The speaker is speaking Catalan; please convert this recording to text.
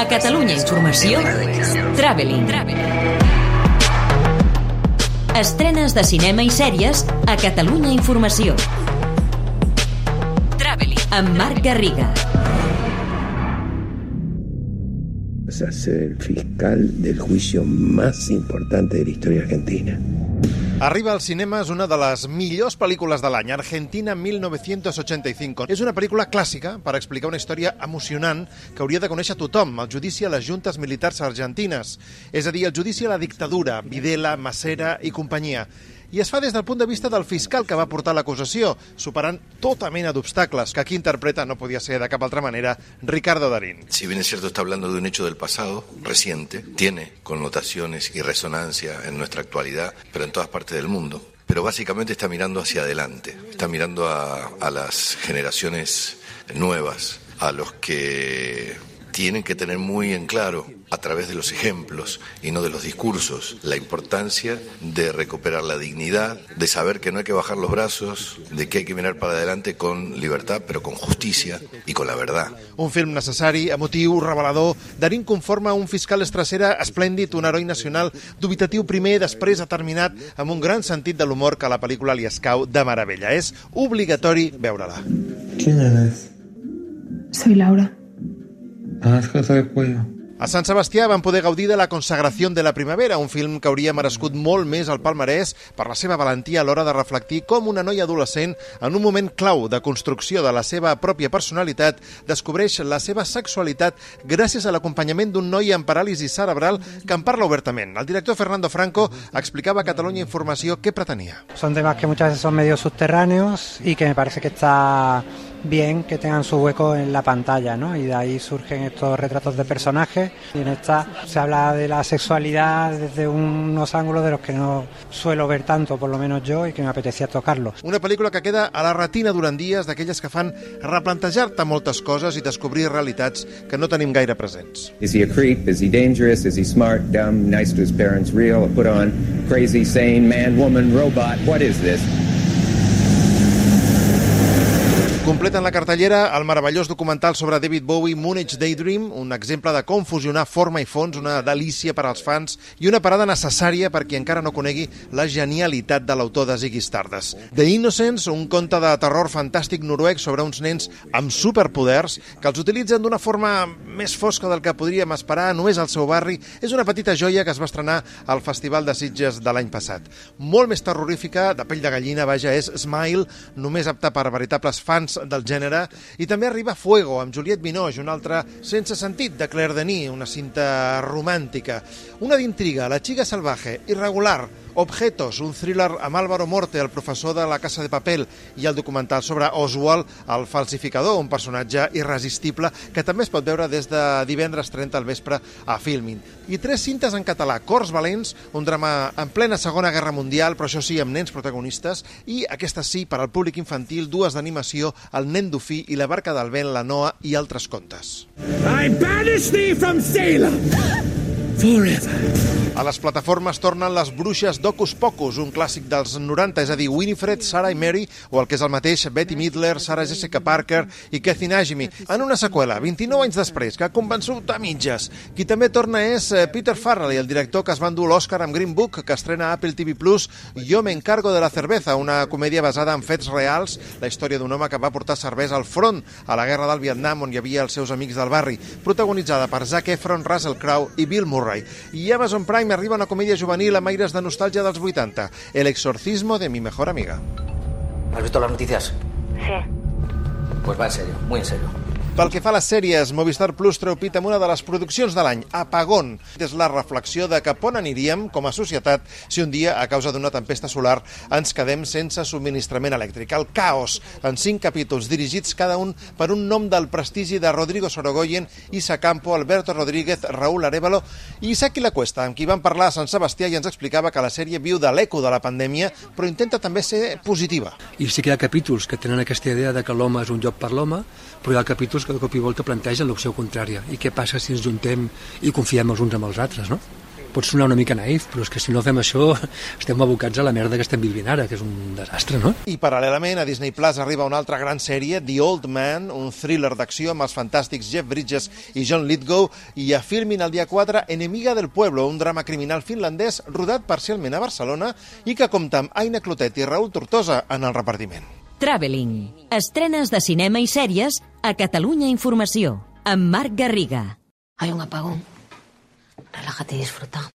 A Catalunya Informació, Traveling. Estrenes de cinema i sèries a Catalunya Informació. Traveling. Amb Marc Garriga. A ser el fiscal del juicio más importante de la historia argentina. Arriba als cinemes una de les millors pel·lícules de l'any, Argentina 1985. És una pel·lícula clàssica per explicar una història emocionant que hauria de conèixer tothom, el judici a les juntes militars argentines. És a dir, el judici a la dictadura, Videla, Macera i companyia i es fa des del punt de vista del fiscal que va portar l'acusació, superant tota mena d'obstacles que aquí interpreta, no podia ser de cap altra manera, Ricardo Darín. Si bien es cierto está hablando de un hecho del pasado, reciente, tiene connotaciones y resonancia en nuestra actualidad, pero en todas partes del mundo. Pero básicamente está mirando hacia adelante, está mirando a las generaciones nuevas, a los que tienen que tener muy en claro, a través de los ejemplos y no de los discursos, la importancia de recuperar la dignidad, de saber que no hay que bajar los brazos, de que hay que mirar para adelante con libertad, pero con justicia y con la verdad. Un film necessari, emotiu, revelador. Darín conforma un fiscal estracera esplèndid, un heroi nacional dubitatiu primer, després determinat, amb un gran sentit de l'humor que a la pel·lícula li escau de meravella. És obligatori veure-la. ¿Quién eres? Soy Laura. A Sant Sebastià van poder gaudir de La consagració de la primavera, un film que hauria merescut molt més al palmarès per la seva valentia a l'hora de reflectir com una noia adolescent, en un moment clau de construcció de la seva pròpia personalitat, descobreix la seva sexualitat gràcies a l'acompanyament d'un noi amb paràlisi cerebral que en parla obertament. El director Fernando Franco explicava a Catalunya Informació què pretenia. Son temas que muchas veces son medio subterráneos y que me parece que está bien que tengan su hueco en la pantalla, ¿no? Y de ahí surgen estos retratos de personajes. Y en esta se habla de la sexualidad desde unos ángulos de los que no suelo ver tanto, por lo menos yo, y que me apetecía tocarlos. Una pel·lícula que queda a la retina durant dies d'aquelles que fan replantejar-te moltes coses i descobrir realitats que no tenim gaire presents. Is he a creep? Is he dangerous? Is he smart, dumb, nice to his parents, real, put on, crazy, sane, man, woman, robot? What is this? Completen la cartellera el meravellós documental sobre David Bowie, Moonage Daydream, un exemple de com fusionar forma i fons, una delícia per als fans i una parada necessària per qui encara no conegui la genialitat de l'autor de Ziggy Stardust. The Innocents, un conte de terror fantàstic noruec sobre uns nens amb superpoders que els utilitzen d'una forma més fosca del que podríem esperar només al seu barri, és una petita joia que es va estrenar al Festival de Sitges de l'any passat. Molt més terrorífica, de pell de gallina, vaja, és Smile, només apta per veritables fans del gènere, i també arriba Fuego, amb Juliette Binoche, un altre sense sentit de Claire Denis, una cinta romàntica. Una d'intriga, La xica salvaje, irregular, Objetos, un thriller amb Álvaro Morte, el professor de la Casa de Papel, i el documental sobre Oswald, el falsificador, un personatge irresistible que també es pot veure des de divendres 30 al vespre a Filmin. I tres cintes en català, Cors Valents, un drama en plena Segona Guerra Mundial, però això sí, amb nens protagonistes, i aquesta sí, per al públic infantil, dues d'animació, El nen dofí i La barca del vent, la Noa i altres contes. I banish thee from Salem forever. A les plataformes tornen les bruixes d'Ocus Pocus, un clàssic dels 90, és a dir, Winifred, Sarah i Mary, o el que és el mateix, Betty Midler, Sarah Jessica Parker i Kathy Najimy, en una seqüela, 29 anys després, que ha convençut a mitges. Qui també torna és eh, Peter Farrelly, el director que es va endur l'Oscar amb Green Book, que estrena a Apple TV+, Jo me encargo de la cerveza, una comèdia basada en fets reals, la història d'un home que va portar cervesa al front a la guerra del Vietnam, on hi havia els seus amics del barri, protagonitzada per Zac Efron, Russell Crowe i Bill Murray. I Amazon Prime arriba una comèdia juvenil amb aires de nostàlgia dels 80, El exorcismo de mi mejor amiga. ¿Has visto las noticias? Sí. Pues va en serio, muy en serio. Pel que fa a les sèries, Movistar Plus treu pit amb una de les produccions de l'any, Apagón. És la reflexió de cap on aniríem com a societat si un dia, a causa d'una tempesta solar, ens quedem sense subministrament elèctric. El caos, en cinc capítols, dirigits cada un per un nom del prestigi de Rodrigo Sorogoyen, Isa Campo, Alberto Rodríguez, Raúl Arevalo i Isaki La Cuesta, amb qui vam parlar a Sant Sebastià i ens explicava que la sèrie viu de l'eco de la pandèmia, però intenta també ser positiva. I sí que hi ha capítols que tenen aquesta idea de que l'home és un lloc per l'home, però hi ha capítols que de cop i volta plantegen l'opció contrària. I què passa si ens juntem i confiem els uns amb els altres, no? pot sonar una mica naïf, però és que si no fem això estem abocats a la merda que estem vivint ara, que és un desastre, no? I paral·lelament a Disney Plus arriba una altra gran sèrie, The Old Man, un thriller d'acció amb els fantàstics Jeff Bridges i John Lithgow, i a Filmin el dia 4, Enemiga del Pueblo, un drama criminal finlandès rodat parcialment a Barcelona i que compta amb Aina Clotet i Raül Tortosa en el repartiment. Traveling. Estrenes de cinema i sèries a Catalunya Informació. Amb Marc Garriga. Hay un apagón. Relájate y disfruta.